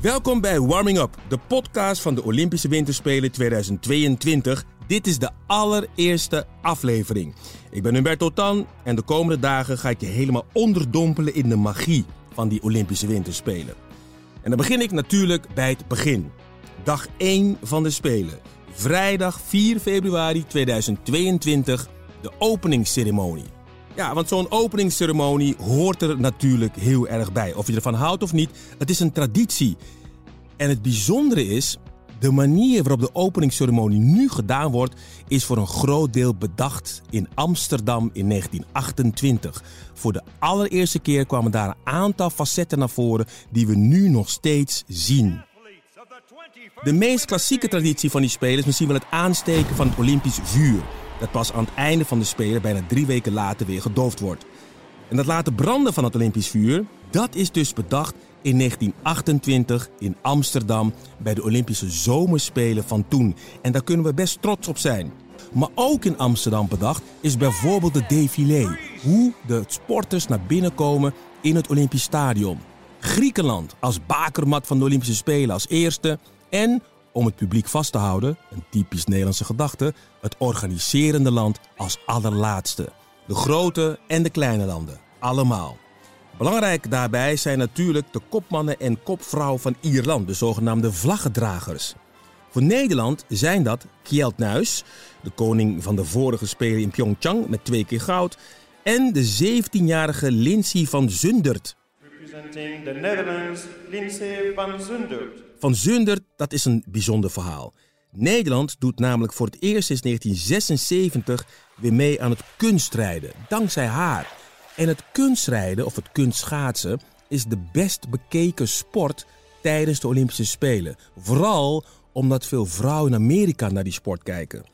Welkom bij Warming Up, de podcast van de Olympische Winterspelen 2022. Dit is de allereerste aflevering. Ik ben Humberto Tan en de komende dagen ga ik je helemaal onderdompelen in de magie van die Olympische Winterspelen. En dan begin ik natuurlijk bij het begin. Dag 1 van de Spelen. Vrijdag 4 februari 2022, de openingsceremonie. Ja, want zo'n openingsceremonie hoort er natuurlijk heel erg bij. Of je ervan houdt of niet, het is een traditie. En het bijzondere is, de manier waarop de openingsceremonie nu gedaan wordt, is voor een groot deel bedacht in Amsterdam in 1928. Voor de allereerste keer kwamen daar een aantal facetten naar voren die we nu nog steeds zien. De meest klassieke traditie van die Spelen is misschien wel het aansteken van het Olympisch vuur. Dat pas aan het einde van de Spelen, bijna drie weken later, weer gedoofd wordt. En dat laten branden van het Olympisch vuur, dat is dus bedacht in 1928 in Amsterdam bij de Olympische Zomerspelen van toen. En daar kunnen we best trots op zijn. Maar ook in Amsterdam bedacht is bijvoorbeeld de défilé. Hoe de sporters naar binnen komen in het Olympisch Stadion. Griekenland als bakermat van de Olympische Spelen als eerste. En, om het publiek vast te houden, een typisch Nederlandse gedachte, het organiserende land als allerlaatste. De grote en de kleine landen, allemaal. Belangrijk daarbij zijn natuurlijk de kopmannen en kopvrouwen van Ierland, de zogenaamde vlaggedragers. Voor Nederland zijn dat Kjeld Nuis, de koning van de vorige Spelen in Pyeongchang met twee keer goud, en de 17-jarige Lindsay van Zundert. Representing the Netherlands, Lindsay van Zundert. Van Zundert, dat is een bijzonder verhaal. Nederland doet namelijk voor het eerst sinds 1976 weer mee aan het kunstrijden, dankzij haar. En het kunstrijden of het kunstschaatsen is de best bekeken sport tijdens de Olympische Spelen. Vooral omdat veel vrouwen in Amerika naar die sport kijken.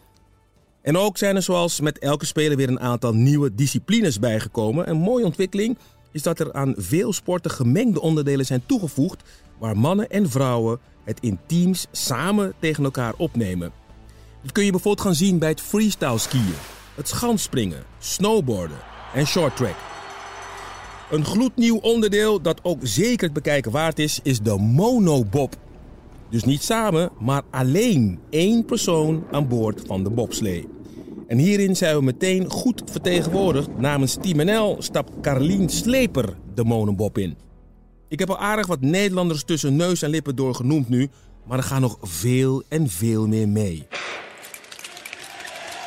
En ook zijn er zoals met elke speler weer een aantal nieuwe disciplines bijgekomen. Een mooie ontwikkeling is dat er aan veel sporten gemengde onderdelen zijn toegevoegd waar mannen en vrouwen het in teams samen tegen elkaar opnemen. Dat kun je bijvoorbeeld gaan zien bij het freestyle skiën, het schansspringen, snowboarden en shorttrack. Een gloednieuw onderdeel dat ook zeker het bekijken waard is, is de monobob. Dus niet samen, maar alleen één persoon aan boord van de bobslee. En hierin zijn we meteen goed vertegenwoordigd. Namens Team NL stapt Carlien Sleper de monobob in. Ik heb al aardig wat Nederlanders tussen neus en lippen door genoemd nu, maar er gaan nog veel en veel meer mee.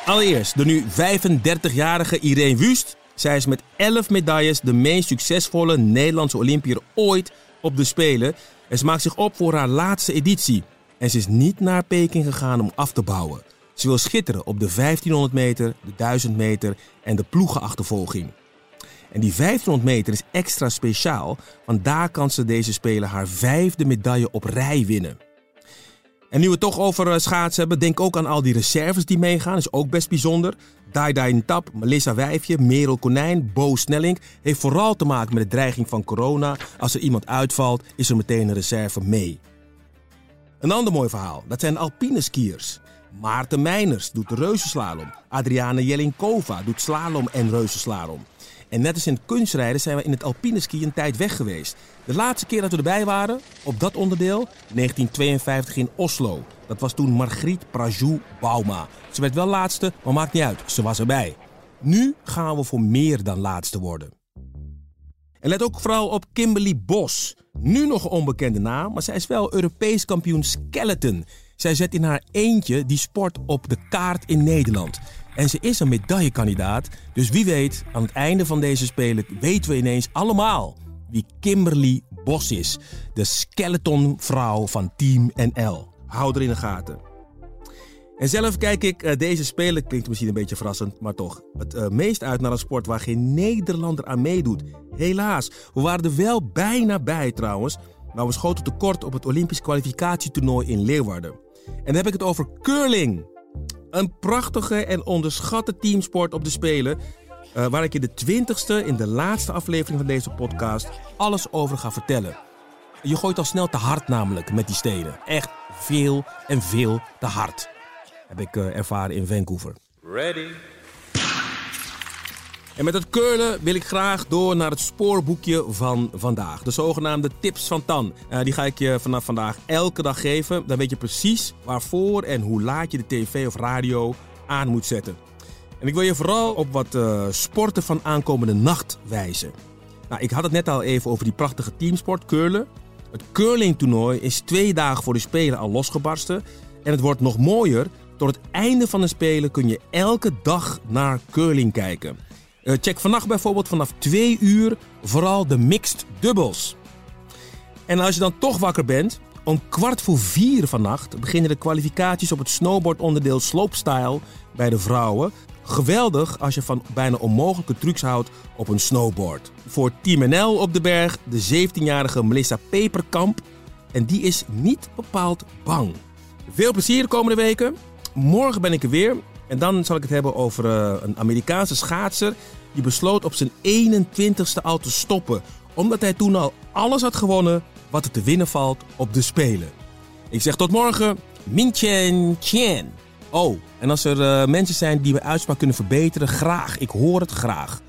Allereerst de nu 35-jarige Irene Wust. Zij is met 11 medailles de meest succesvolle Nederlandse Olympiër ooit op de Spelen. En ze maakt zich op voor haar laatste editie. En ze is niet naar Peking gegaan om af te bouwen. Ze wil schitteren op de 1500 meter, de 1000 meter en de ploegenachtervolging. En die 1500 meter is extra speciaal, want daar kan ze deze Spelen haar vijfde medaille op rij winnen. En nu we het toch over eh, schaatsen hebben, denk ook aan al die reserves die meegaan. is ook best bijzonder. Dai Dai Tap, Melissa Wijfje, Merel Konijn, Bo Snelling. Heeft vooral te maken met de dreiging van corona. Als er iemand uitvalt, is er meteen een reserve mee. Een ander mooi verhaal, dat zijn alpine skiers. Maarten Meiners doet de reuzenslalom. Adriane Jellinkova doet slalom en reuzenslalom. En net als in het kunstrijden zijn we in het alpine ski een tijd weg geweest. De laatste keer dat we erbij waren, op dat onderdeel, 1952 in Oslo. Dat was toen Margriet Prajou Bauma. Ze werd wel laatste, maar maakt niet uit, ze was erbij. Nu gaan we voor meer dan laatste worden. En let ook vooral op Kimberly Bos. Nu nog een onbekende naam, maar zij is wel Europees kampioen skeleton. Zij zet in haar eentje die sport op de kaart in Nederland. En ze is een medaillekandidaat, dus wie weet, aan het einde van deze Spelen weten we ineens allemaal wie Kimberly Bos is. De skeletonvrouw van Team NL. Hou er in de gaten. En zelf kijk ik uh, deze spelen, klinkt misschien een beetje verrassend, maar toch, het uh, meest uit naar een sport waar geen Nederlander aan meedoet. Helaas, we waren er wel bijna bij trouwens, maar we schoten tekort op het Olympisch kwalificatietoernooi in Leeuwarden. En dan heb ik het over curling. Een prachtige en onderschatte teamsport op de Spelen, uh, waar ik je de twintigste in de laatste aflevering van deze podcast alles over ga vertellen. Je gooit al snel te hard namelijk met die stenen. Echt veel en veel te hard heb ik uh, ervaren in Vancouver. Ready. En met het curlen wil ik graag door naar het spoorboekje van vandaag. De zogenaamde tips van Tan. Uh, die ga ik je vanaf vandaag elke dag geven. Dan weet je precies waarvoor en hoe laat je de tv of radio aan moet zetten. En ik wil je vooral op wat uh, sporten van aankomende nacht wijzen. Nou, ik had het net al even over die prachtige teamsport, curlen. Het curlingtoernooi is twee dagen voor de Spelen al losgebarsten. En het wordt nog mooier tot het einde van de Spelen kun je elke dag naar curling kijken. Uh, check vannacht bijvoorbeeld vanaf 2 uur vooral de mixed dubbels. En als je dan toch wakker bent, om kwart voor vier vannacht beginnen de kwalificaties op het snowboardonderdeel slopestyle bij de vrouwen. Geweldig als je van bijna onmogelijke trucs houdt op een snowboard. Voor Team NL op de berg de 17-jarige Melissa Peperkamp. En die is niet bepaald bang. Veel plezier de komende weken. Morgen ben ik er weer. En dan zal ik het hebben over uh, een Amerikaanse schaatser. Die besloot op zijn 21ste al te stoppen. Omdat hij toen al alles had gewonnen wat er te winnen valt op de Spelen. Ik zeg tot morgen. Min Chen Chen. Oh, en als er uh, mensen zijn die mijn uitspraak kunnen verbeteren, graag. Ik hoor het graag.